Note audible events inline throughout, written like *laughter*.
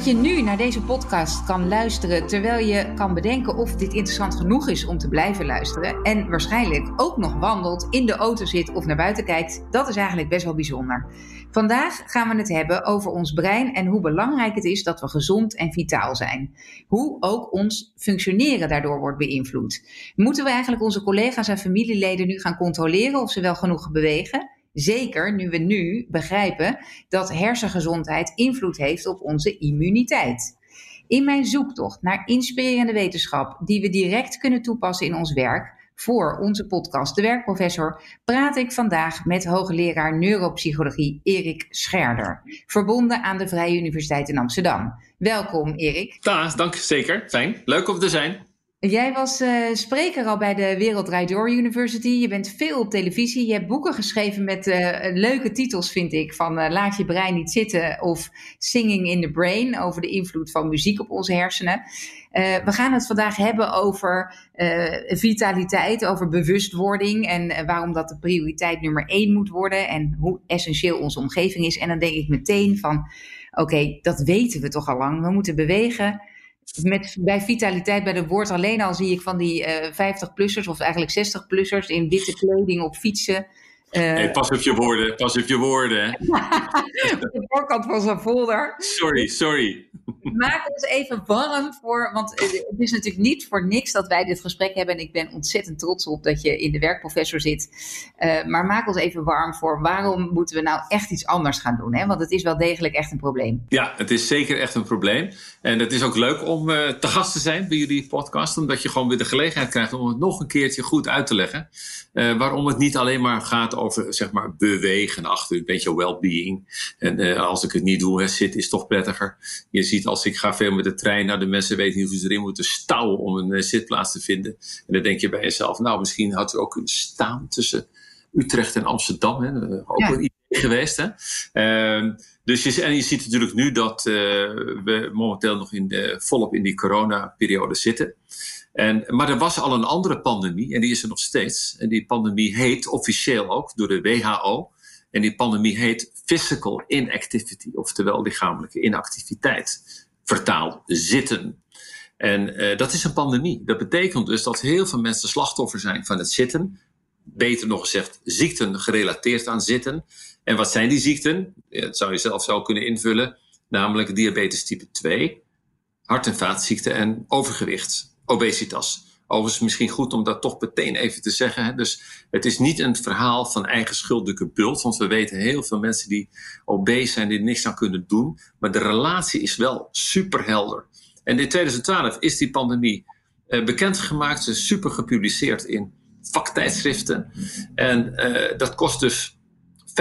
dat je nu naar deze podcast kan luisteren terwijl je kan bedenken of dit interessant genoeg is om te blijven luisteren. En waarschijnlijk ook nog wandelt, in de auto zit of naar buiten kijkt, dat is eigenlijk best wel bijzonder. Vandaag gaan we het hebben over ons brein en hoe belangrijk het is dat we gezond en vitaal zijn. Hoe ook ons functioneren daardoor wordt beïnvloed. Moeten we eigenlijk onze collega's en familieleden nu gaan controleren of ze wel genoeg bewegen? Zeker nu we nu begrijpen dat hersengezondheid invloed heeft op onze immuniteit. In mijn zoektocht naar inspirerende wetenschap die we direct kunnen toepassen in ons werk, voor onze podcast De Werkprofessor praat ik vandaag met hoogleraar neuropsychologie Erik Scherder, verbonden aan de Vrije Universiteit in Amsterdam. Welkom Erik. Ja, dank zeker. Fijn. Leuk om te zijn. Jij was uh, spreker al bij de Wereld Door University. Je bent veel op televisie. Je hebt boeken geschreven met uh, leuke titels, vind ik. Van uh, Laat je brein niet zitten of Singing in the Brain. Over de invloed van muziek op onze hersenen. we gaan het vandaag hebben over vitaliteit, over bewustwording. En waarom dat de prioriteit nummer één moet worden. En hoe essentieel onze omgeving is. En dan denk ik meteen van, oké, dat weten we toch al lang. We moeten bewegen met, bij vitaliteit, bij de woord alleen al zie ik van die uh, eh, 50-plussers of eigenlijk 60-plussers in witte kleding op fietsen. Uh, pas op je woorden, pas op je woorden. *laughs* op de voorkant van zijn folder. Sorry, sorry. Maak ons even warm voor, want het is natuurlijk niet voor niks dat wij dit gesprek hebben. En ik ben ontzettend trots op dat je in de werkprofessor zit. Uh, maar maak ons even warm voor waarom moeten we nou echt iets anders gaan doen? Hè? Want het is wel degelijk echt een probleem. Ja, het is zeker echt een probleem. En het is ook leuk om uh, te gast te zijn bij jullie podcast. Omdat je gewoon weer de gelegenheid krijgt om het nog een keertje goed uit te leggen. Uh, waarom het niet alleen maar gaat over zeg maar, bewegen achter een beetje well-being. En uh, als ik het niet doe, hè, zit is toch prettiger. Je ziet als ik ga veel met de trein, nou de mensen weten niet hoe ze erin moeten stouwen om een uh, zitplaats te vinden. En dan denk je bij jezelf, nou misschien had u ook kunnen staan tussen Utrecht en Amsterdam. Hè. Ook ja. een idee geweest. Hè. Uh, dus je, en je ziet natuurlijk nu dat uh, we momenteel nog in de, volop in die coronaperiode zitten. En, maar er was al een andere pandemie en die is er nog steeds. En die pandemie heet officieel ook door de WHO. En die pandemie heet physical inactivity, oftewel lichamelijke inactiviteit. Vertaald zitten. En uh, dat is een pandemie. Dat betekent dus dat heel veel mensen slachtoffer zijn van het zitten. Beter nog gezegd, ziekten gerelateerd aan zitten. En wat zijn die ziekten? Dat zou je zelf zo kunnen invullen. Namelijk diabetes type 2, hart- en vaatziekten en overgewicht obesitas. Overigens misschien goed om dat toch meteen even te zeggen. Hè? Dus het is niet een verhaal van eigen schuldige bult. Want we weten heel veel mensen die obese zijn, die er niks aan kunnen doen. Maar de relatie is wel super helder. En in 2012 is die pandemie uh, bekendgemaakt. Ze is super gepubliceerd in vaktijdschriften. En uh, dat kost dus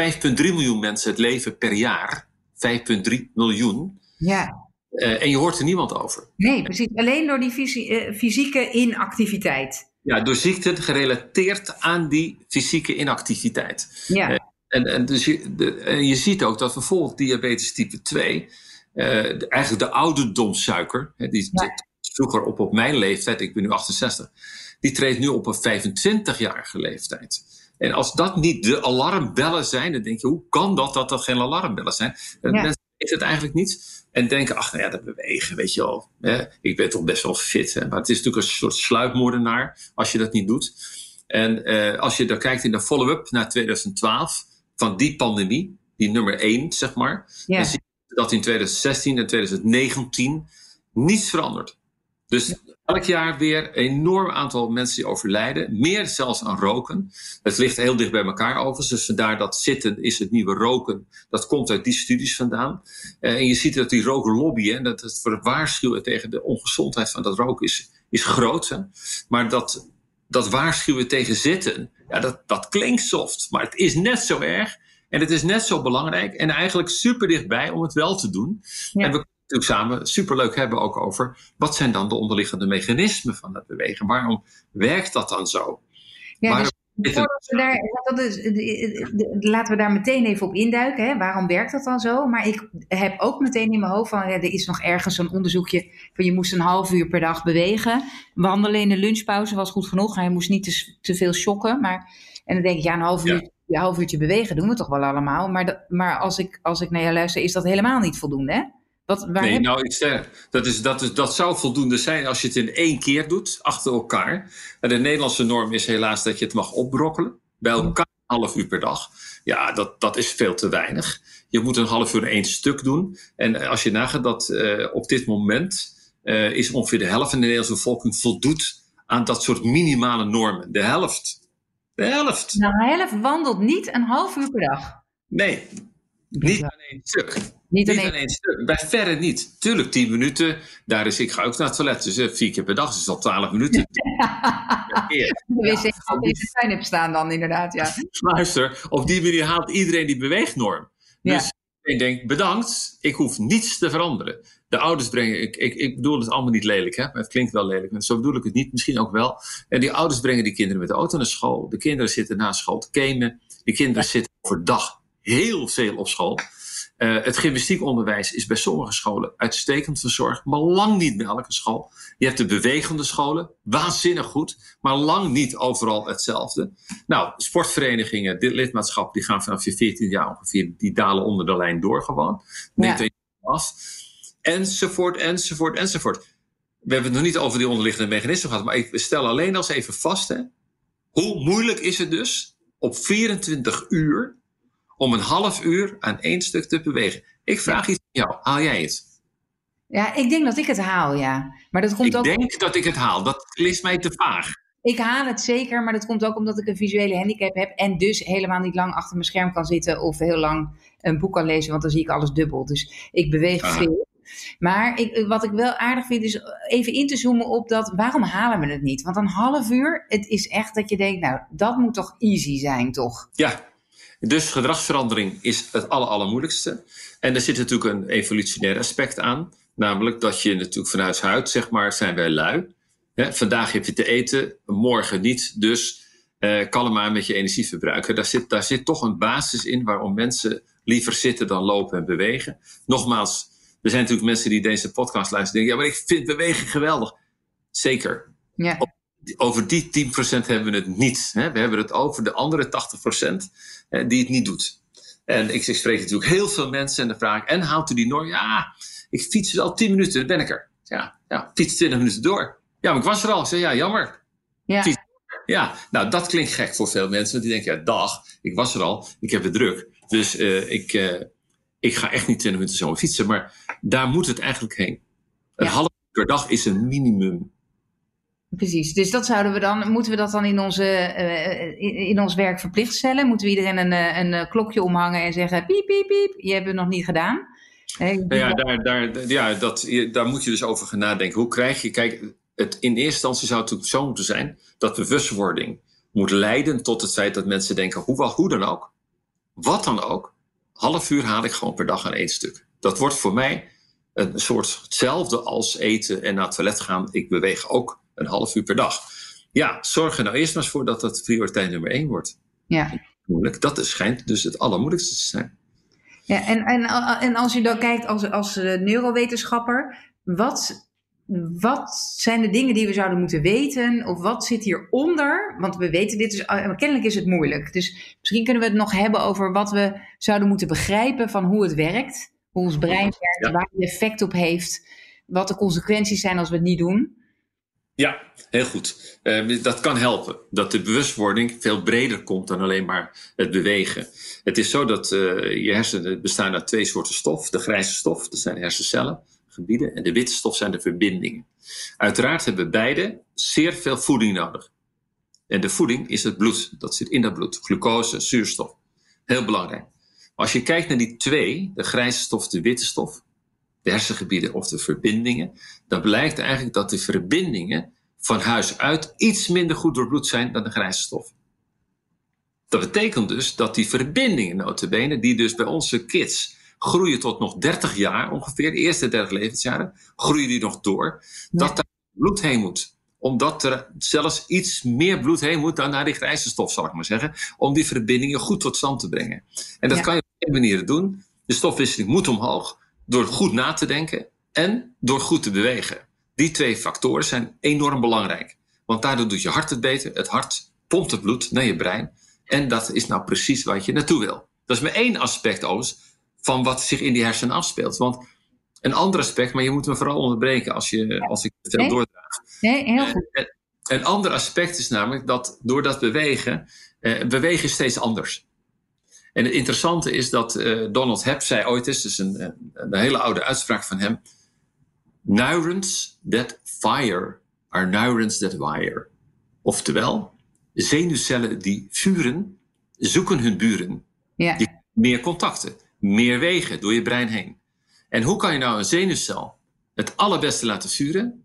5,3 miljoen mensen het leven per jaar. 5,3 miljoen. Ja. Uh, en je hoort er niemand over. Nee, precies. Alleen door die uh, fysieke inactiviteit. Ja, door ziekten gerelateerd aan die fysieke inactiviteit. Ja. Uh, en, en, dus je, de, en je ziet ook dat bijvoorbeeld diabetes type 2, de, eigenlijk de ouderdomssuiker, hè, die ja. vroeger op op mijn leeftijd, ik ben nu 68, die treedt nu op een 25-jarige leeftijd. En als dat niet de alarmbellen zijn, dan denk je, hoe kan dat dat dat geen alarmbellen zijn? Ja. Mensen weten het eigenlijk niet. En denken, ach, nou ja, dat bewegen, weet je wel. Hè? Ik ben toch best wel fit. Hè? Maar het is natuurlijk een soort sluipmoordenaar als je dat niet doet. En uh, als je dan kijkt in de follow-up naar 2012 van die pandemie, die nummer 1, zeg maar. Dan zie je dat in 2016 en 2019 niets verandert. Dus ja. elk jaar weer een enorm aantal mensen die overlijden. Meer zelfs aan roken. Het ligt heel dicht bij elkaar overigens. Dus vandaar dat zitten is het nieuwe roken. Dat komt uit die studies vandaan. Uh, en je ziet dat die rokenlobby, en dat het waarschuwen tegen de ongezondheid van dat roken is, is groot. Hè? Maar dat, dat waarschuwen tegen zitten, ja, dat, dat klinkt soft. Maar het is net zo erg. En het is net zo belangrijk. En eigenlijk super dichtbij om het wel te doen. Ja. En we natuurlijk samen superleuk hebben ook over wat zijn dan de onderliggende mechanismen van het bewegen. Waarom werkt dat dan zo? Ja, Waarom dus we daar, dat is, laten we daar meteen even op induiken. Hè? Waarom werkt dat dan zo? Maar ik heb ook meteen in mijn hoofd van, ja, er is nog ergens een onderzoekje van je moest een half uur per dag bewegen. Wandelen in de lunchpauze was goed genoeg. Hij moest niet te, te veel shocken. Maar, en dan denk ik, ja, een half uur, ja. een half uurtje bewegen doen we toch wel allemaal. Maar, dat, maar als, ik, als ik naar jou luister, is dat helemaal niet voldoende, hè? Wat, waar nee, nou, ik zeg, dat, is, dat, is, dat zou voldoende zijn als je het in één keer doet, achter elkaar. En de Nederlandse norm is helaas dat je het mag opbrokkelen. Bij elkaar een half uur per dag. Ja, dat, dat is veel te weinig. Je moet een half uur één stuk doen. En als je nagaat dat uh, op dit moment uh, is ongeveer de helft van de Nederlandse bevolking voldoet aan dat soort minimale normen. De helft. De helft. Nou, de helft wandelt niet een half uur per dag. Nee, niet aan één stuk. Niet, aan één stuk. Bij verre niet. Tuurlijk, tien minuten. Daar is, ik ga ook naar het toilet. Dus uh, vier keer per dag. Dus is al twaalf minuten. *laughs* ja. Wist ik dat in de tuin heb staan dan inderdaad, ja. *laughs* Luister, op die manier haalt iedereen die beweegnorm. Dus ik denk, bedankt. Ik hoef niets te veranderen de ouders brengen, ik, ik, ik bedoel het allemaal niet lelijk, hè, maar het klinkt wel lelijk. En zo bedoel ik het niet, misschien ook wel. En die ouders brengen die kinderen met de auto naar school. De kinderen zitten na school te gamen. Die kinderen zitten overdag heel veel op school. Uh, het gymnastiekonderwijs is bij sommige scholen uitstekend verzorgd, maar lang niet bij elke school. Je hebt de bewegende scholen, waanzinnig goed, maar lang niet overal hetzelfde. Nou, sportverenigingen, dit lidmaatschap, die gaan vanaf je 14 jaar ongeveer, die dalen onder de lijn door gewoon. Neemt ja. af enzovoort, enzovoort, enzovoort. We hebben het nog niet over die onderliggende mechanismen gehad, maar ik stel alleen als even vast, hè, hoe moeilijk is het dus op 24 uur om een half uur aan één stuk te bewegen? Ik vraag iets aan jou, haal jij het? Ja, ik denk dat ik het haal, ja. Maar dat komt ik ook... denk dat ik het haal. Dat is mij te vaag. Ik haal het zeker, maar dat komt ook omdat ik een visuele handicap heb en dus helemaal niet lang achter mijn scherm kan zitten of heel lang een boek kan lezen, want dan zie ik alles dubbel. Dus ik beweeg veel. Maar ik, wat ik wel aardig vind is even in te zoomen op dat waarom halen we het niet? Want een half uur, het is echt dat je denkt, nou, dat moet toch easy zijn, toch? Ja, dus gedragsverandering is het aller, allermoeilijkste. En er zit natuurlijk een evolutionair aspect aan. Namelijk dat je natuurlijk vanuit huid, zeg maar, zijn wij lui. vandaag heb je te eten, morgen niet. Dus uh, kalm maar met je energieverbruik. Daar zit, daar zit toch een basis in waarom mensen liever zitten dan lopen en bewegen. Nogmaals, er zijn natuurlijk mensen die deze podcast luisteren en denken: ja, maar ik vind beweging geweldig. Zeker. Ja. Over die 10% hebben we het niet. Hè? We hebben het over de andere 80% die het niet doet. En ik, spreek natuurlijk heel veel mensen en de vraag: en houdt u die norm? Ja, ik fiets al 10 minuten, dan ben ik er. Ja, ja fiets 20 minuten door. Ja, maar ik was er al. Ik zei: ja, jammer. Ja. Ja, nou dat klinkt gek voor veel mensen. Die denken, ja, dag, ik was er al, ik heb het druk. Dus uh, ik, uh, ik ga echt niet 20 minuten zo fietsen, maar daar moet het eigenlijk heen. Een half uur per dag is een minimum. Precies, dus dat zouden we dan, moeten we dat dan in, onze, uh, in, in, ons werk verplicht stellen? Moeten we iedereen een, eh, een klokje omhangen en zeggen: piep, piep, piep, je hebt het nog niet gedaan? Nou ja, daar, daar, ja dat, daar moet je dus over gaan nadenken. Hoe krijg je, kijk, het, in eerste instantie zou het natuurlijk zo moeten zijn dat bewustwording moet leiden tot het feit dat mensen denken: hoe, hoe dan ook, wat dan ook, half uur haal ik gewoon per dag aan één stuk. Dat wordt voor mij een soort hetzelfde als eten en naar het toilet gaan. Ik beweeg ook een half uur per dag. Ja, zorg er nou eerst maar eens voor dat dat prioriteit nummer één wordt. Ja. Moeilijk. Dat schijnt dus het allermoeilijkste te zijn. Ja, en, en, en als je dan kijkt als, als neurowetenschapper, wat wat zijn de dingen die we zouden moeten weten? Of wat zit hieronder? Want we weten dit, dus, kennelijk is het moeilijk. Dus misschien kunnen we het nog hebben over wat we zouden moeten begrijpen van hoe het werkt. Hoe ons brein werkt, waar het effect op heeft. Wat de consequenties zijn als we het niet doen. Ja, heel goed. Uh, dat kan helpen. Dat de bewustwording veel breder komt dan alleen maar het bewegen. Het is zo dat uh, je hersenen bestaan uit twee soorten stof. De grijze stof, dat zijn hersencellen gebieden. En de witte stof zijn de verbindingen. Uiteraard hebben beide zeer veel voeding nodig. En de voeding is het bloed. Dat zit in dat bloed. Glucose, zuurstof. Heel belangrijk. Als je kijkt naar die twee, de grijze stof, de witte stof, de hersengebieden of de verbindingen, dan blijkt eigenlijk dat de verbindingen van huis uit iets minder goed doorbloed zijn dan de grijze stof. Dat betekent dus dat die verbindingen, notabene, die dus bij onze kids groeien tot nog 30 jaar ongeveer, de eerste 30 levensjaren, groeien die nog door, dat daar bloed heen moet omdat er zelfs iets meer bloed heen moet dan naar die grijze stof, zal ik maar zeggen. Om die verbindingen goed tot stand te brengen. En dat kan je op twee manieren doen. De stofwisseling moet omhoog door goed na te denken en door goed te bewegen. Die twee factoren zijn enorm belangrijk. Want daardoor doet je hart het beter. Het hart pompt het bloed naar je brein. En dat is nou precies wat je naartoe wil. Dat is maar één aspect overigens van wat zich in die hersenen afspeelt. Want Een ander aspect, maar je moet me vooral onderbreken als, je, als ik het veel Nee. doordraag. Nee, heel goed. Een ander aspect is namelijk dat door dat bewegen, eh, bewegen is steeds anders. En het interessante is dat eh, Donald Hebb zei ooit eens, dus een, een, een hele oude uitspraak van hem: Neurons that fire are neurons that wire. Oftewel, zenuwcellen die vuren, zoeken hun buren. Ja. Die meer contacten, meer wegen door je brein heen. En hoe kan je nou een zenuwcel het allerbeste laten vuren?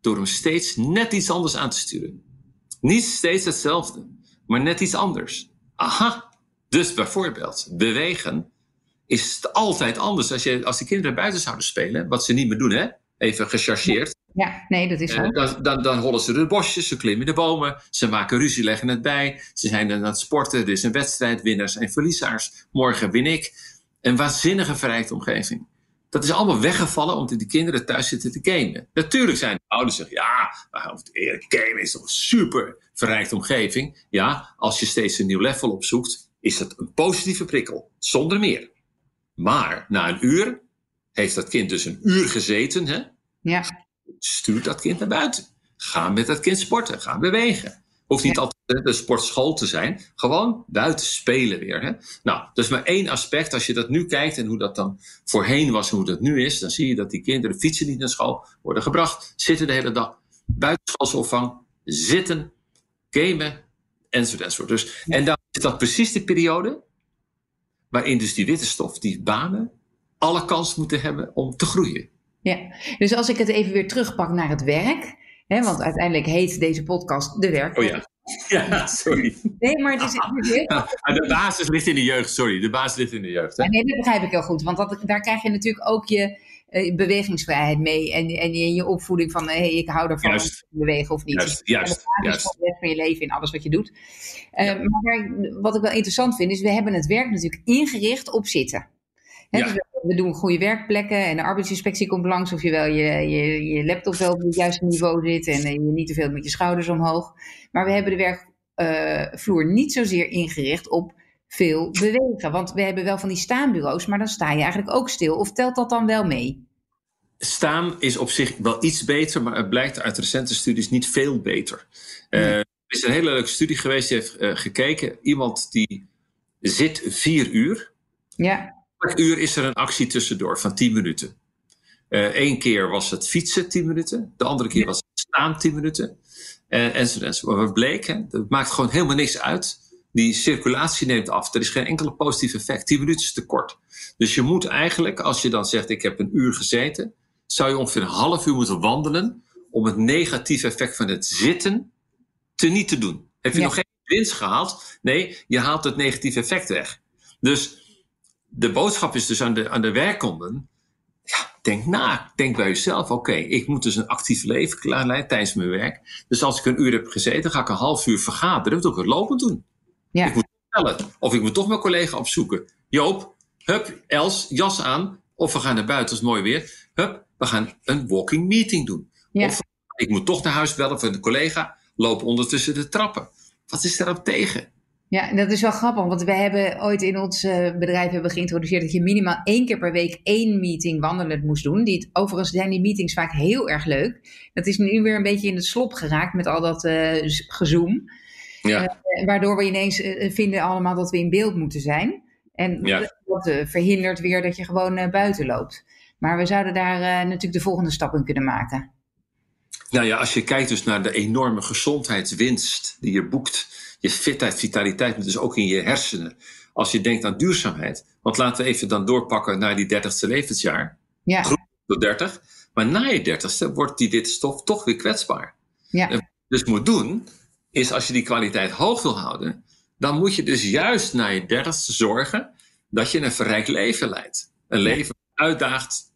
Door hem steeds net iets anders aan te sturen. Niet steeds hetzelfde, maar net iets anders. Aha! Dus bijvoorbeeld, bewegen is altijd anders. Als, je, als de kinderen buiten zouden spelen, wat ze niet meer doen, hè? even gechargeerd. Ja, nee, dat is zo. Eh, dan, dan, dan hollen ze door de bosjes, ze klimmen de bomen, ze maken ruzie, leggen het bij. Ze zijn aan het sporten, er is een wedstrijd, winnaars en verliezers. Morgen win ik. Een waanzinnige verrijkte omgeving. Dat is allemaal weggevallen omdat die kinderen thuis zitten te gamen. Natuurlijk zijn de ouders zeggen, ja, maar eerlijk, gamen is toch een super verrijkte omgeving. Ja, als je steeds een nieuw level opzoekt, is dat een positieve prikkel, zonder meer. Maar na een uur heeft dat kind dus een uur gezeten, hè? Ja, stuur dat kind naar buiten. Ga met dat kind sporten, ga bewegen. Hoeft niet Ja. altijd de sportschool te zijn, gewoon buiten spelen weer. Hè? Nou, dat is maar één aspect. Als je dat nu kijkt en hoe dat dan voorheen was en hoe dat nu is, dan zie je dat die kinderen fietsen niet naar school, worden gebracht, zitten de hele dag buitenschoolsopvang, zitten, gamen, enzovoort. enzovoort. Dus, en dan is dat precies de periode waarin dus die witte stof, die banen, alle kans moeten hebben om te groeien. ja. Dus als ik het even weer terugpak naar het werk. Hè, want uiteindelijk heet deze podcast De Werk. Oh ja. *laughs* Ja, sorry. Nee, maar het is, *laughs* heel Ja, de basis ligt in de jeugd, sorry. De basis ligt in de jeugd. Hè? Ja, nee, dat begrijp ik heel goed. Want dat, daar krijg je natuurlijk ook je bewegingsvrijheid mee. En, en je, je opvoeding van, hey, ik hou ervan om te bewegen of niet. Juist, juist, juist. van rest van je leven in alles wat je doet. Eh, Ja. Maar wat ik wel interessant vind, is we hebben het werk natuurlijk ingericht op zitten. Ja. dus we, we doen goede werkplekken en de arbeidsinspectie komt langs of je wel je, je, je laptop wel op het juiste niveau zit en eh, je niet te veel met je schouders omhoog. Maar we hebben de werkvloer niet zozeer ingericht op veel bewegen. Want we hebben wel van die staanbureaus, maar dan sta je eigenlijk ook stil. Of telt dat dan wel mee? Staan is op zich wel iets beter, maar het blijkt uit recente studies niet veel beter. Eh, Nee. er is een hele leuke studie geweest, die heeft eh, gekeken. Iemand die zit vier uur. Ja, Elk uur is er een actie tussendoor van 10 minuten. Eén keer was het fietsen 10 minuten, de andere keer was het staan 10 minuten. En, enzovoort, enzovoort. Wat bleek, hè, dat maakt gewoon helemaal niks uit. Die circulatie neemt af. Er is geen enkele positief effect. 10 minuten is te kort. Dus je moet eigenlijk, als je dan zegt: Ik heb een uur gezeten, zou je ongeveer een half uur moeten wandelen. om het negatieve effect van het zitten te niet te doen. Heb je Ja. nog geen winst gehaald? Nee, je haalt het negatieve effect weg. Dus de boodschap is dus aan de, aan de werkenden. Ja, denk na. Denk bij jezelf. Oké, ik moet dus een actief leven klaarleiden tijdens mijn werk. Dus als ik een uur heb gezeten, ga ik een half uur vergaderen. Dat doe ik het lopend doen. Ja. Ik moet bellen. Of ik moet toch mijn collega opzoeken. Joop, hup, Els, jas aan. Of we gaan naar buiten, het is mooi weer. Hup, we gaan een walking meeting doen. Ja. Of ik moet toch naar huis bellen voor een collega. Loop ondertussen de trappen. Wat is daarop tegen? Ja, dat is wel grappig, want wij hebben ooit in ons eh, bedrijf hebben geïntroduceerd dat je minimaal één keer per week één meeting wandelend moest doen. Die, overigens zijn die meetings vaak heel erg leuk. Dat is nu weer een beetje in het slop geraakt met al dat eh, z- gezoom. Ja. Eh, waardoor we ineens eh, vinden allemaal dat we in beeld moeten zijn. En Ja. dat, dat, eh, verhindert weer dat je gewoon eh, buiten loopt. Maar we zouden daar eh, natuurlijk de volgende stap in kunnen maken. Nou ja, als je kijkt dus naar de enorme gezondheidswinst die je boekt, je fitheid, vitaliteit, maar dus ook in je hersenen. Als je denkt aan duurzaamheid. Want laten we even dan doorpakken naar die dertigste levensjaar, Ja, tot 30. Maar na je dertigste wordt die witte stof toch weer kwetsbaar. ja, Dus moet doen, is als je die kwaliteit hoog wil houden, dan moet je dus juist na je dertigste zorgen dat je een verrijkt leven leidt. Een leven uitdaagt,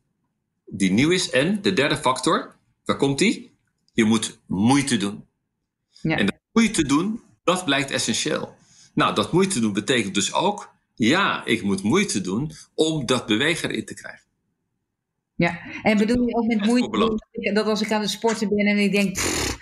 die nieuw is. En de derde factor, waar komt die? Je moet moeite doen. ja. En dat moeite doen, dat blijkt essentieel. Nou, dat moeite doen betekent dus ook, ja, ik moet moeite doen om dat bewegen erin te krijgen. Ja, en bedoel je ook met moeite dat als ik aan het sporten ben en ik denk, pff,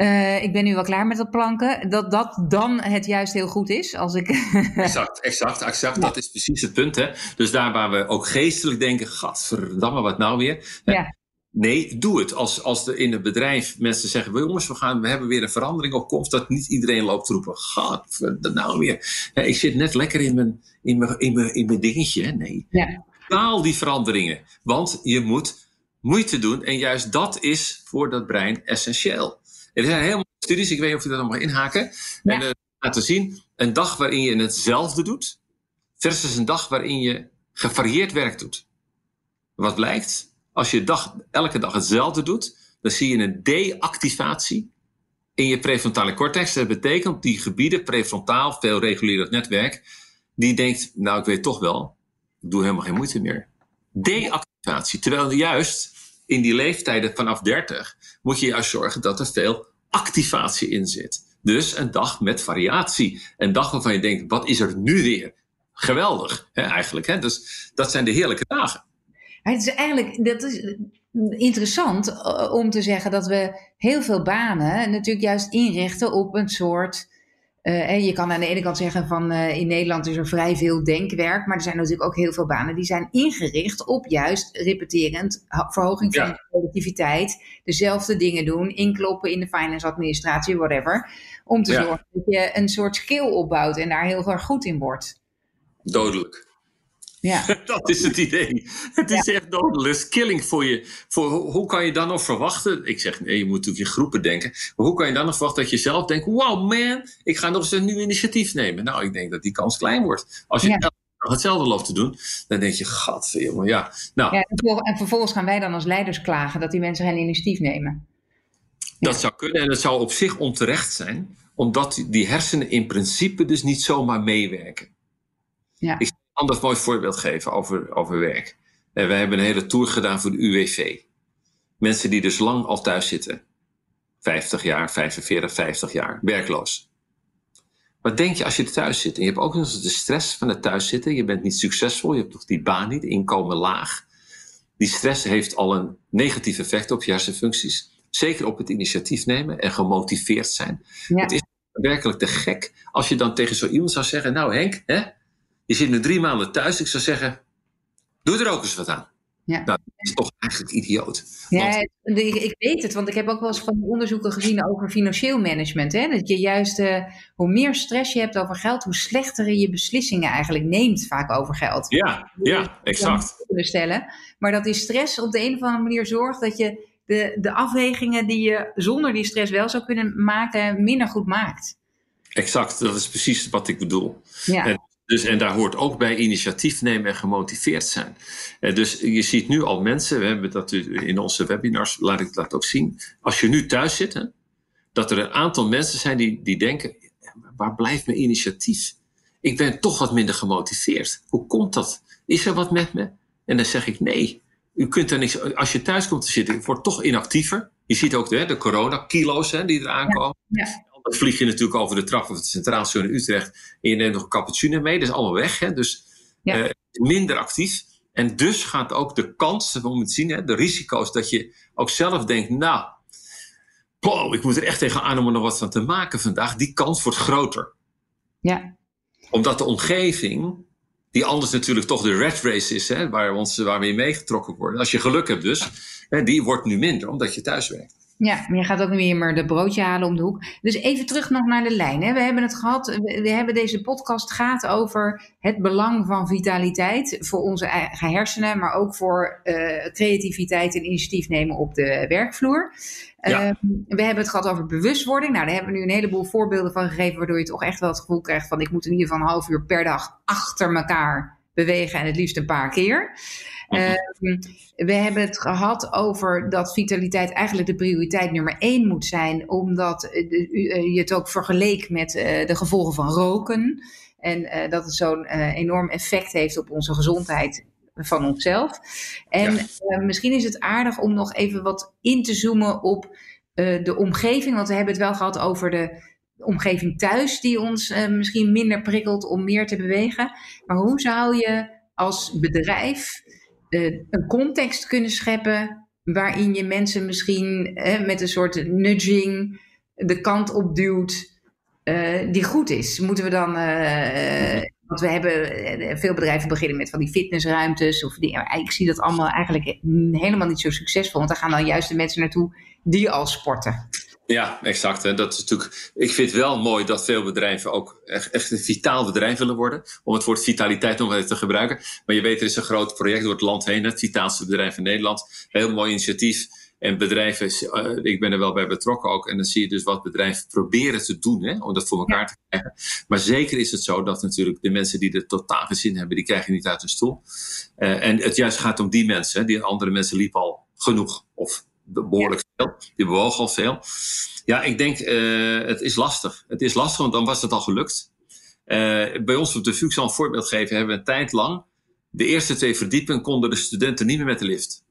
Uh, ik ben nu wel klaar met dat planken. Dat dat dan het juist heel goed is. Als ik *laughs* exact, exact, exact. Dat is precies het punt. Hè? Dus daar waar we ook geestelijk denken: gadverdamme, wat nou weer? Ja. Nee, doe het. Als, als er in het bedrijf mensen zeggen: jongens, we, gaan, we hebben weer een verandering op komst, dat niet iedereen loopt te roepen: Gaat nou weer? ik zit net lekker in mijn, in mijn, in mijn, in mijn dingetje. Nee. Ja. Taal die veranderingen. Want je moet moeite doen en juist dat is voor dat brein essentieel. Er zijn heel veel studies, ik weet niet of je dat nog mag inhaken. Ja. En uh, laten zien: een dag waarin je hetzelfde doet, versus een dag waarin je gevarieerd werk doet. Wat blijkt? Als je dag, elke dag hetzelfde doet, dan zie je een deactivatie in je prefrontale cortex. Dat betekent die gebieden, prefrontaal, veel regulerend netwerk, die denkt, nou ik weet toch wel, ik doe helemaal geen moeite meer. Deactivatie. Terwijl juist in die leeftijden vanaf 30 moet je juist zorgen dat er veel activatie in zit. Dus een dag met variatie. Een dag waarvan je denkt, wat is er nu weer? Geweldig, hè, eigenlijk. Hè? Dus dat zijn de heerlijke dagen. Het is eigenlijk, dat is interessant eh, om te zeggen dat we heel veel banen natuurlijk juist inrichten op een soort. Uh, je kan aan de ene kant zeggen van uh, in Nederland is er vrij veel denkwerk, maar er zijn natuurlijk ook heel veel banen die zijn ingericht op juist repeterend verhoging van de productiviteit, dezelfde dingen doen, inkloppen in de finance administratie, whatever, om te zorgen dat je een soort skill opbouwt en daar heel erg goed in wordt. Dodelijk. Ja. *laughs* dat is het idee. Het is echt dodelijk. Killing voor je. Voor, hoe kan je dan nog verwachten? Ik zeg, nee, je moet natuurlijk in groepen denken. Maar hoe kan je dan nog verwachten dat je zelf denkt: wow, man, ik ga nog eens een nieuw initiatief nemen? Nou, ik denk dat die kans klein wordt. Als je ja. hetzelfde loopt te doen, dan denk je: jongen, ja. Nou, ja en vervolgens gaan wij dan als leiders klagen dat die mensen geen initiatief nemen. Dat zou kunnen en dat zou op zich onterecht zijn, omdat die hersenen in principe dus niet zomaar meewerken. Ja ander mooi voorbeeld geven over, over werk. En wij hebben een hele tour gedaan voor de UWV. Mensen die dus lang al thuis zitten. 50 jaar, 45, 50 jaar, werkloos. Wat denk je als je thuis zit en je hebt ook nog eens de stress van het thuiszitten. Je bent niet succesvol, je hebt toch die baan niet, inkomen laag. Die stress heeft al een negatief effect op je hersenfuncties. Zeker op het initiatief nemen en gemotiveerd zijn. Het is werkelijk te gek als je dan tegen zo iemand zou zeggen: Nou, Henk, hè, je zit nu drie maanden thuis. Ik zou zeggen, doe er ook eens wat aan. Ja. Nou, dat is toch eigenlijk idioot. Ja, ik weet het, want ik heb ook wel eens van onderzoeken gezien over financieel management. Hè? Dat je juist, uh, hoe meer stress je hebt over geld, hoe slechter je beslissingen eigenlijk neemt vaak over geld. Ja, ja, exact. Kunnen stellen. Maar dat die stress op de een of andere manier zorgt dat je de, de afwegingen die je zonder die stress wel zou kunnen maken, minder goed maakt. Exact, dat is precies wat ik bedoel. Ja. Dus, en daar hoort ook bij initiatief nemen en gemotiveerd zijn. Eh, dus je ziet nu al mensen, we hebben dat in onze webinars, laat ik dat ook zien. Als je nu thuis zit, hè, dat er een aantal mensen zijn die, die denken, waar blijft mijn initiatief? Ik ben toch wat minder gemotiveerd. Hoe komt dat? Is er wat met me? En dan zeg ik nee. U kunt er niks. Als je thuis komt te zitten, je wordt toch inactiever. Je ziet ook de, de corona-kilo's die eraan komen. Ja dan vlieg je natuurlijk over de trap of het Centraal Station in Utrecht. En je neemt nog een cappuccino mee. Dat is allemaal weg. Hè? Dus ja. uh, minder actief. En dus gaat ook de kans, we moeten zien, hè, de risico's dat je ook zelf denkt, nou, wow, ik moet er echt tegenaan om er nog wat van te maken vandaag. Die kans wordt groter. Ja. Omdat de omgeving, die anders natuurlijk toch de red race is, hè, waar, ons, waar we in meegetrokken worden. Als je geluk hebt dus, hè, die wordt nu minder omdat je thuis werkt. Ja, maar je gaat ook niet meer de broodje halen om de hoek. Dus even terug nog naar de lijn. Hè. We hebben het gehad, we hebben deze podcast gaat over het belang van vitaliteit voor onze eigen hersenen, maar ook voor uh, creativiteit en initiatief nemen op de werkvloer. Ja. Uh, we hebben het gehad over bewustwording. Nou, daar hebben we nu een heleboel voorbeelden van gegeven, waardoor je toch echt wel het gevoel krijgt van ik moet in ieder geval een half uur per dag achter elkaar bewegen en het liefst een paar keer. Uh, we hebben het gehad over dat vitaliteit eigenlijk de prioriteit nummer één moet zijn, omdat eh, je het ook vergeleek met uh, de gevolgen van roken. En dat het zo'n enorm effect heeft op onze gezondheid van onszelf. En misschien is het aardig om nog even wat in te zoomen op de omgeving, want we hebben het wel gehad over de omgeving thuis die ons misschien minder prikkelt om meer te bewegen. Maar hoe zou je als bedrijf uh, een context kunnen scheppen waarin je mensen misschien met een soort nudging de kant op duwt die goed is? Moeten we dan, want we hebben veel bedrijven beginnen met van die fitnessruimtes of die, ik zie dat allemaal eigenlijk helemaal niet zo succesvol, want daar gaan dan juist de mensen naartoe die al sporten. Ja, exact. En dat is natuurlijk, ik vind het wel mooi dat veel bedrijven ook echt, echt een vitaal bedrijf willen worden. Om het woord vitaliteit nog even te gebruiken. Maar je weet, er is een groot project door het land heen. Het vitaalste bedrijf in Nederland. Heel mooi initiatief. En bedrijven, uh, ik ben er wel bij betrokken ook. En dan zie je dus wat bedrijven proberen te doen hè, om dat voor elkaar te krijgen. Maar zeker is het zo dat natuurlijk de mensen die er totaal geen zin hebben, die krijgen niet uit hun stoel. Uh, en het juist gaat om die mensen. Die andere mensen liepen al genoeg. Of behoorlijk veel. Die bewogen al veel. Ja, ik denk, uh, het is lastig. Het is lastig, want dan was het al gelukt. Uh, bij ons op de VUC zal een voorbeeld geven. Hebben we een tijd lang de eerste twee verdiepingen konden de studenten niet meer met de lift.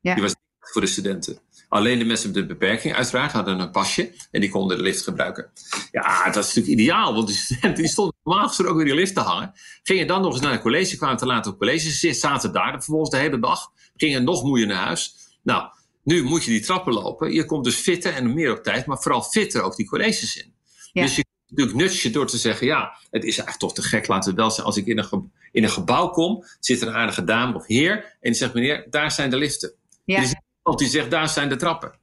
Ja. Die was niet voor de studenten. Alleen de mensen met een beperking uiteraard hadden een pasje en die konden de lift gebruiken. Ja, dat is natuurlijk ideaal, want die studenten die stonden normaal gesproken ook weer in de lift te hangen. Gingen dan nog eens naar het college, kwamen te laat op college, zaten daar vervolgens de hele dag, gingen nog moeier naar huis. Nou, nu moet je die trappen lopen. Je komt dus fitter en meer op tijd, maar vooral fitter ook die colleges in. Dus je kunt natuurlijk nutje door te zeggen, ja, het is eigenlijk toch te gek, laten we wel zijn. Als ik in een, in een gebouw kom, zit er een aardige dame of heer en die zegt, meneer, daar zijn de liften. Ja. Iemand die zegt, daar zijn de trappen.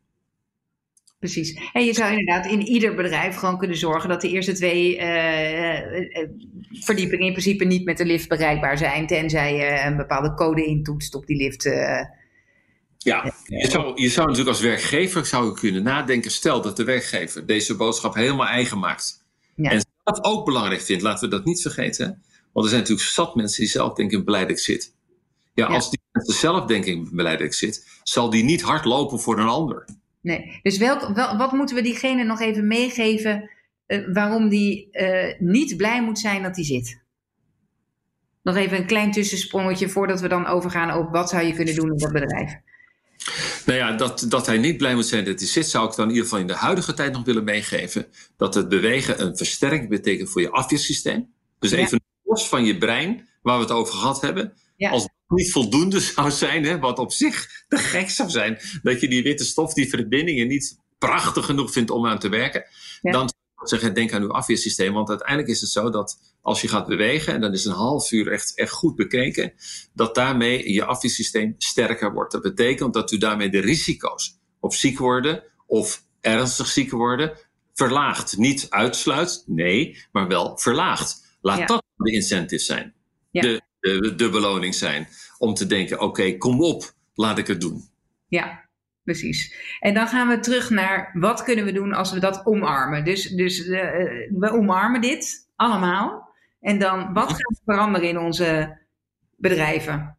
Precies. En je zou inderdaad in ieder bedrijf gewoon kunnen zorgen dat de eerste twee uh, verdiepingen in principe niet met de lift bereikbaar zijn, tenzij je een bepaalde code intoetst op die lift. Ja, je zou, je zou natuurlijk als werkgever zou kunnen nadenken. Stel dat de werkgever deze boodschap helemaal eigen maakt. Ja. En zelf ook belangrijk vindt. Laten we dat niet vergeten. Want er zijn natuurlijk zat mensen die zelf denken in beleid ik zit. Ja, als die mensen zelf denken in beleid ik zit, zal die niet hard lopen voor een ander. Nee, dus welk, wel, wat moeten we diegene nog even meegeven uh, waarom die uh, niet blij moet zijn dat hij zit? Nog even een klein tussensprongetje voordat we dan overgaan op wat zou je kunnen doen in dat bedrijf. Nou ja, dat, dat hij niet blij moet zijn dat hij zit, zou ik dan in ieder geval in de huidige tijd nog willen meegeven. Dat het bewegen een versterking betekent voor je afweersysteem. Dus even los van je brein, waar we het over gehad hebben. Als het niet voldoende zou zijn, hè, wat op zich te gek zou zijn, dat je die witte stof, die verbindingen niet prachtig genoeg vindt om aan te werken, dan zeggen, denk aan uw afweersysteem. Want uiteindelijk is het zo dat als je gaat bewegen, en dan is een half uur echt, echt goed bekeken, dat daarmee je afweersysteem sterker wordt. Dat betekent dat u daarmee de risico's op ziek worden of ernstig ziek worden verlaagt. Niet uitsluit, nee, maar wel verlaagt. Laat dat de incentive zijn. De, de, de beloning zijn. Om te denken, oké, kom op, laat ik het doen. Ja, Precies. En dan gaan we terug naar wat kunnen we doen als we dat omarmen. Dus, dus uh, we omarmen dit allemaal. En dan wat gaat veranderen in onze bedrijven?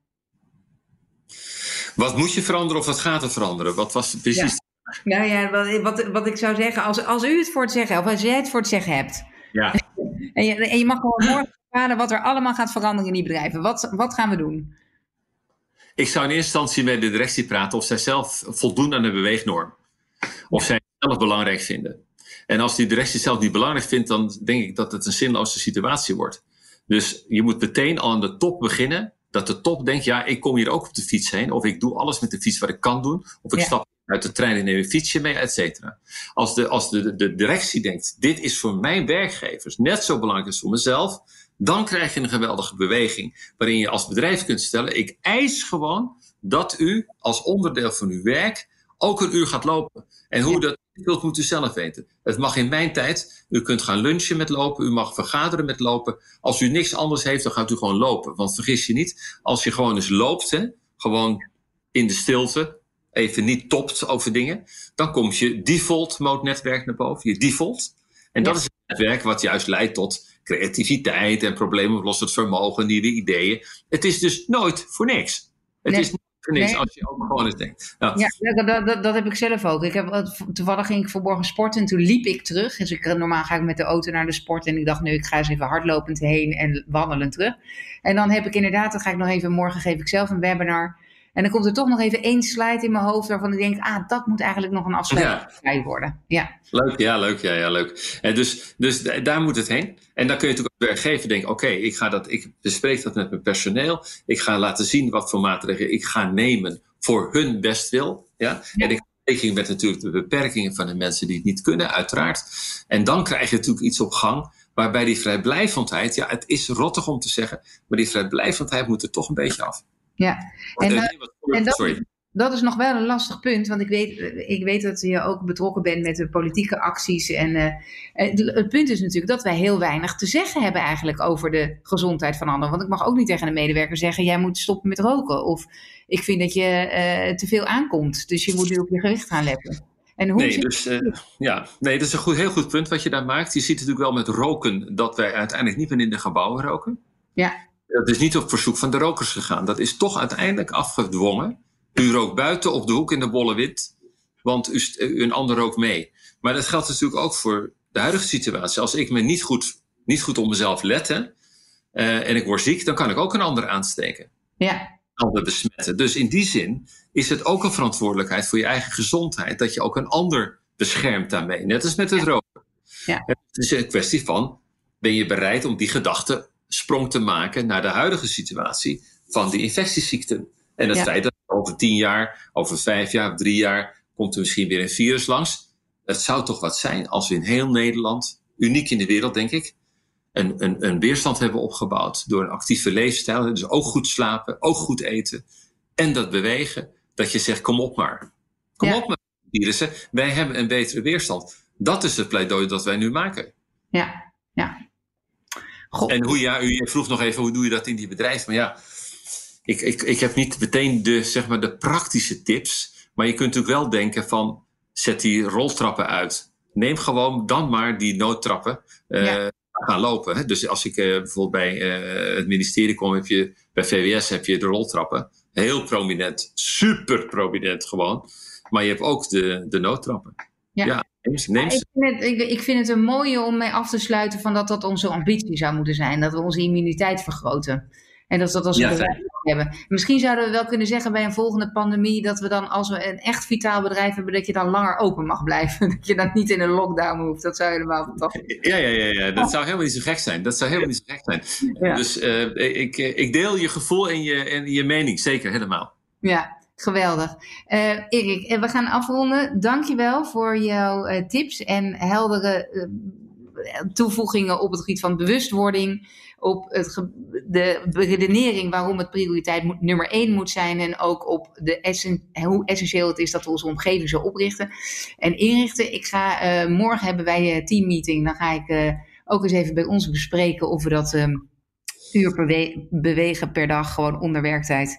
Wat moet je veranderen of wat gaat er veranderen? Wat was precies? Ja. Nou ja, wat, wat, wat, ik zou zeggen, als, als u het voor het zeggen of als jij het voor het zeggen hebt. Ja. *laughs* en, je, en je mag gewoon morgen bepalen wat er allemaal gaat veranderen in die bedrijven. Wat, wat gaan we doen? Ik zou in eerste instantie met de directie praten of zij zelf voldoen aan de beweegnorm. Of zij het zelf belangrijk vinden. En als die directie zelf niet belangrijk vindt, dan denk ik dat het een zinloze situatie wordt. Dus je moet meteen al aan de top beginnen. Dat de top denkt, ja, ik kom hier ook op de fiets heen. Of ik doe alles met de fiets wat ik kan doen. Of ik stap uit de trein en neem een fietsje mee, et cetera. Als, de, als de, de directie denkt, dit is voor mijn werkgevers net zo belangrijk als voor mezelf dan krijg je een geweldige beweging. Waarin je als bedrijf kunt stellen: ik eis gewoon dat u als onderdeel van uw werk ook een uur gaat lopen. En hoe dat wilt, moet u zelf weten. Het mag in mijn tijd. U kunt gaan lunchen met lopen. U mag vergaderen met lopen. Als u niks anders heeft, dan gaat u gewoon lopen. Want vergis je niet, als je gewoon eens loopt, hè, gewoon in de stilte, even niet topt over dingen, dan komt je default mode netwerk naar boven. Je default. En dat is het netwerk wat juist leidt tot creativiteit en probleemoplossend vermogen, nieuwe ideeën. Het is dus nooit voor niks. Het is niet voor niks als je ook gewoon eens denkt. Nou. Ja, dat, dat, dat, heb ik zelf ook. Ik heb, toevallig ging ik vanmorgen sporten en toen liep ik terug. Dus ik, normaal ga ik met de auto naar de sport en ik dacht nu ik ga eens even hardlopend heen en wandelend terug. En dan heb ik inderdaad, dan ga ik nog even, morgen geef ik zelf een webinar. En dan komt er toch nog even één slide in mijn hoofd waarvan ik denk, ah, dat moet eigenlijk nog een afsluiting ja. worden. Ja. Leuk, ja, leuk, ja, ja, leuk. En dus, dus daar moet het heen. En dan kun je natuurlijk als werkgever denken, oké, ik ga dat, ik bespreek dat met mijn personeel. Ik ga laten zien wat voor maatregelen ik ga nemen voor hun bestwil. Ja? ja. En ik rekening met natuurlijk de beperkingen van de mensen die het niet kunnen, uiteraard. En dan krijg je natuurlijk iets op gang waarbij die vrijblijvendheid, ja, het is rottig om te zeggen, maar die vrijblijvendheid moet er toch een beetje af. Ja, en, en dat, sorry dat is nog wel een lastig punt, want ik weet, ik weet dat je ook betrokken bent met de politieke acties. En uh, het punt is natuurlijk dat wij heel weinig te zeggen hebben eigenlijk over de gezondheid van anderen. Want ik mag ook niet tegen een medewerker zeggen, jij moet stoppen met roken. Of ik vind dat je uh, te veel aankomt, dus je moet nu op je gewicht gaan letten. En hoe nee, dus, uh, ja, nee, dat is een goed, heel goed punt wat je daar maakt. Je ziet natuurlijk wel met roken dat wij uiteindelijk niet meer in de gebouwen roken. Ja. Dat is niet op verzoek van de rokers gegaan. Dat is toch uiteindelijk afgedwongen. U rookt buiten op de hoek in de bolle wit, want u, een ander rookt mee. Maar dat geldt natuurlijk ook voor de huidige situatie. Als ik me niet goed, niet goed op mezelf let uh, en ik word ziek, dan kan ik ook een ander aansteken. Ja. Ander besmetten. Dus in die zin is het ook een verantwoordelijkheid voor je eigen gezondheid dat je ook een ander beschermt daarmee. Net als met het roken. Ja. Het is een kwestie van, ben je bereid om die gedachte sprong te maken naar de huidige situatie van die infectieziekten? En het feit dat over tien jaar, over vijf jaar, drie jaar komt er misschien weer een virus langs. Het zou toch wat zijn als we in heel Nederland, uniek in de wereld denk ik, een, een, een weerstand hebben opgebouwd door een actieve leefstijl. Dus ook goed slapen, ook goed eten en dat bewegen. Dat je zegt, kom op maar. Kom op maar, virussen. Wij hebben een betere weerstand. Dat is het pleidooi dat wij nu maken. Ja, ja. En hoe, ja, u vroeg nog even, hoe doe je dat in die bedrijf? Maar ja, ik, ik, ik heb niet meteen de, zeg maar, de praktische tips. Maar je kunt natuurlijk wel denken van, zet die roltrappen uit. Neem gewoon dan maar die noodtrappen. Uh, gaan lopen. Hè? Dus als ik uh, bijvoorbeeld bij uh, het ministerie kom, heb je bij VWS heb je de roltrappen. Heel prominent, super prominent gewoon. Maar je hebt ook de, de noodtrappen. Ja. Ik, vind het, ik, ik, vind het een mooie om mee af te sluiten van dat dat onze ambitie zou moeten zijn. Dat we onze immuniteit vergroten. En dat we dat als ja, bedrijf hebben. Misschien zouden we wel kunnen zeggen bij een volgende pandemie dat we dan, als we een echt vitaal bedrijf hebben, dat je dan langer open mag blijven. *laughs* Dat je dan niet in een lockdown hoeft. Dat zou helemaal fantastisch Ja, ja, ja, ja. dat zou helemaal niet zo gek zijn. Dat zou helemaal niet zo gek zijn. Dus uh, ik, ik deel je gevoel en je, en je mening, zeker helemaal. Ja, Geweldig. Uh, Erik, we gaan afronden. Dankjewel voor jouw uh, tips en heldere toevoegingen op het gebied van bewustwording op het, de redenering waarom het prioriteit moet, nummer één moet zijn. En ook op de hoe essentieel het is dat we onze omgeving zo oprichten en inrichten. Ik ga, morgen hebben wij een teammeeting. Dan ga ik ook eens even bij ons bespreken of we dat um, uur bewegen per dag gewoon onder werktijd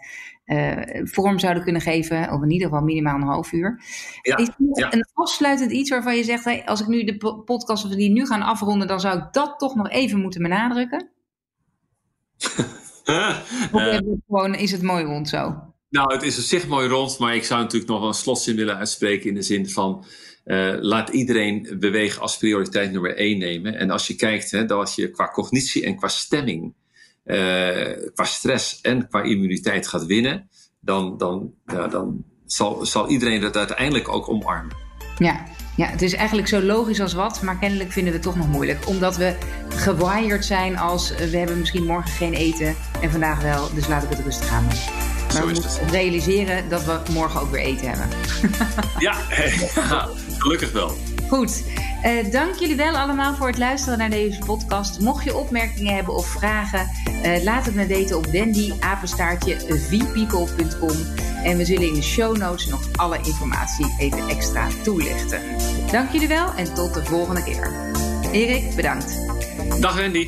vorm zouden kunnen geven. Of in ieder geval minimaal een half uur. Ja, is ja. een afsluitend iets waarvan je zegt, hey, als ik nu de podcast of die nu gaan afronden, dan zou ik dat toch nog even moeten benadrukken? *laughs* of gewoon, is het mooi rond zo? Nou, het is op zich mooi rond, maar ik zou natuurlijk nog wel een slotzin willen uitspreken in de zin van uh, laat iedereen bewegen als prioriteit nummer één nemen. En als je kijkt, hè, dat je qua cognitie en qua stemming, qua stress en qua immuniteit gaat winnen, dan, dan, ja, dan zal, zal iedereen dat uiteindelijk ook omarmen. Ja, ja, het is eigenlijk zo logisch als wat, maar kennelijk vinden we het toch nog moeilijk. Omdat we gewired zijn als eh, we hebben misschien morgen geen eten en vandaag wel, dus laat ik het rustig aan. Maar zo we moeten realiseren dat we morgen ook weer eten hebben. *laughs* ja, gelukkig wel. Goed. Uh, dank jullie wel allemaal voor het luisteren naar deze podcast. Mocht je opmerkingen hebben of vragen, uh, laat het me weten op wendyapenstaartje vpeople.com. En we zullen in de show notes nog alle informatie even extra toelichten. Dank jullie wel en tot de volgende keer. Erik, bedankt. Dag Wendy.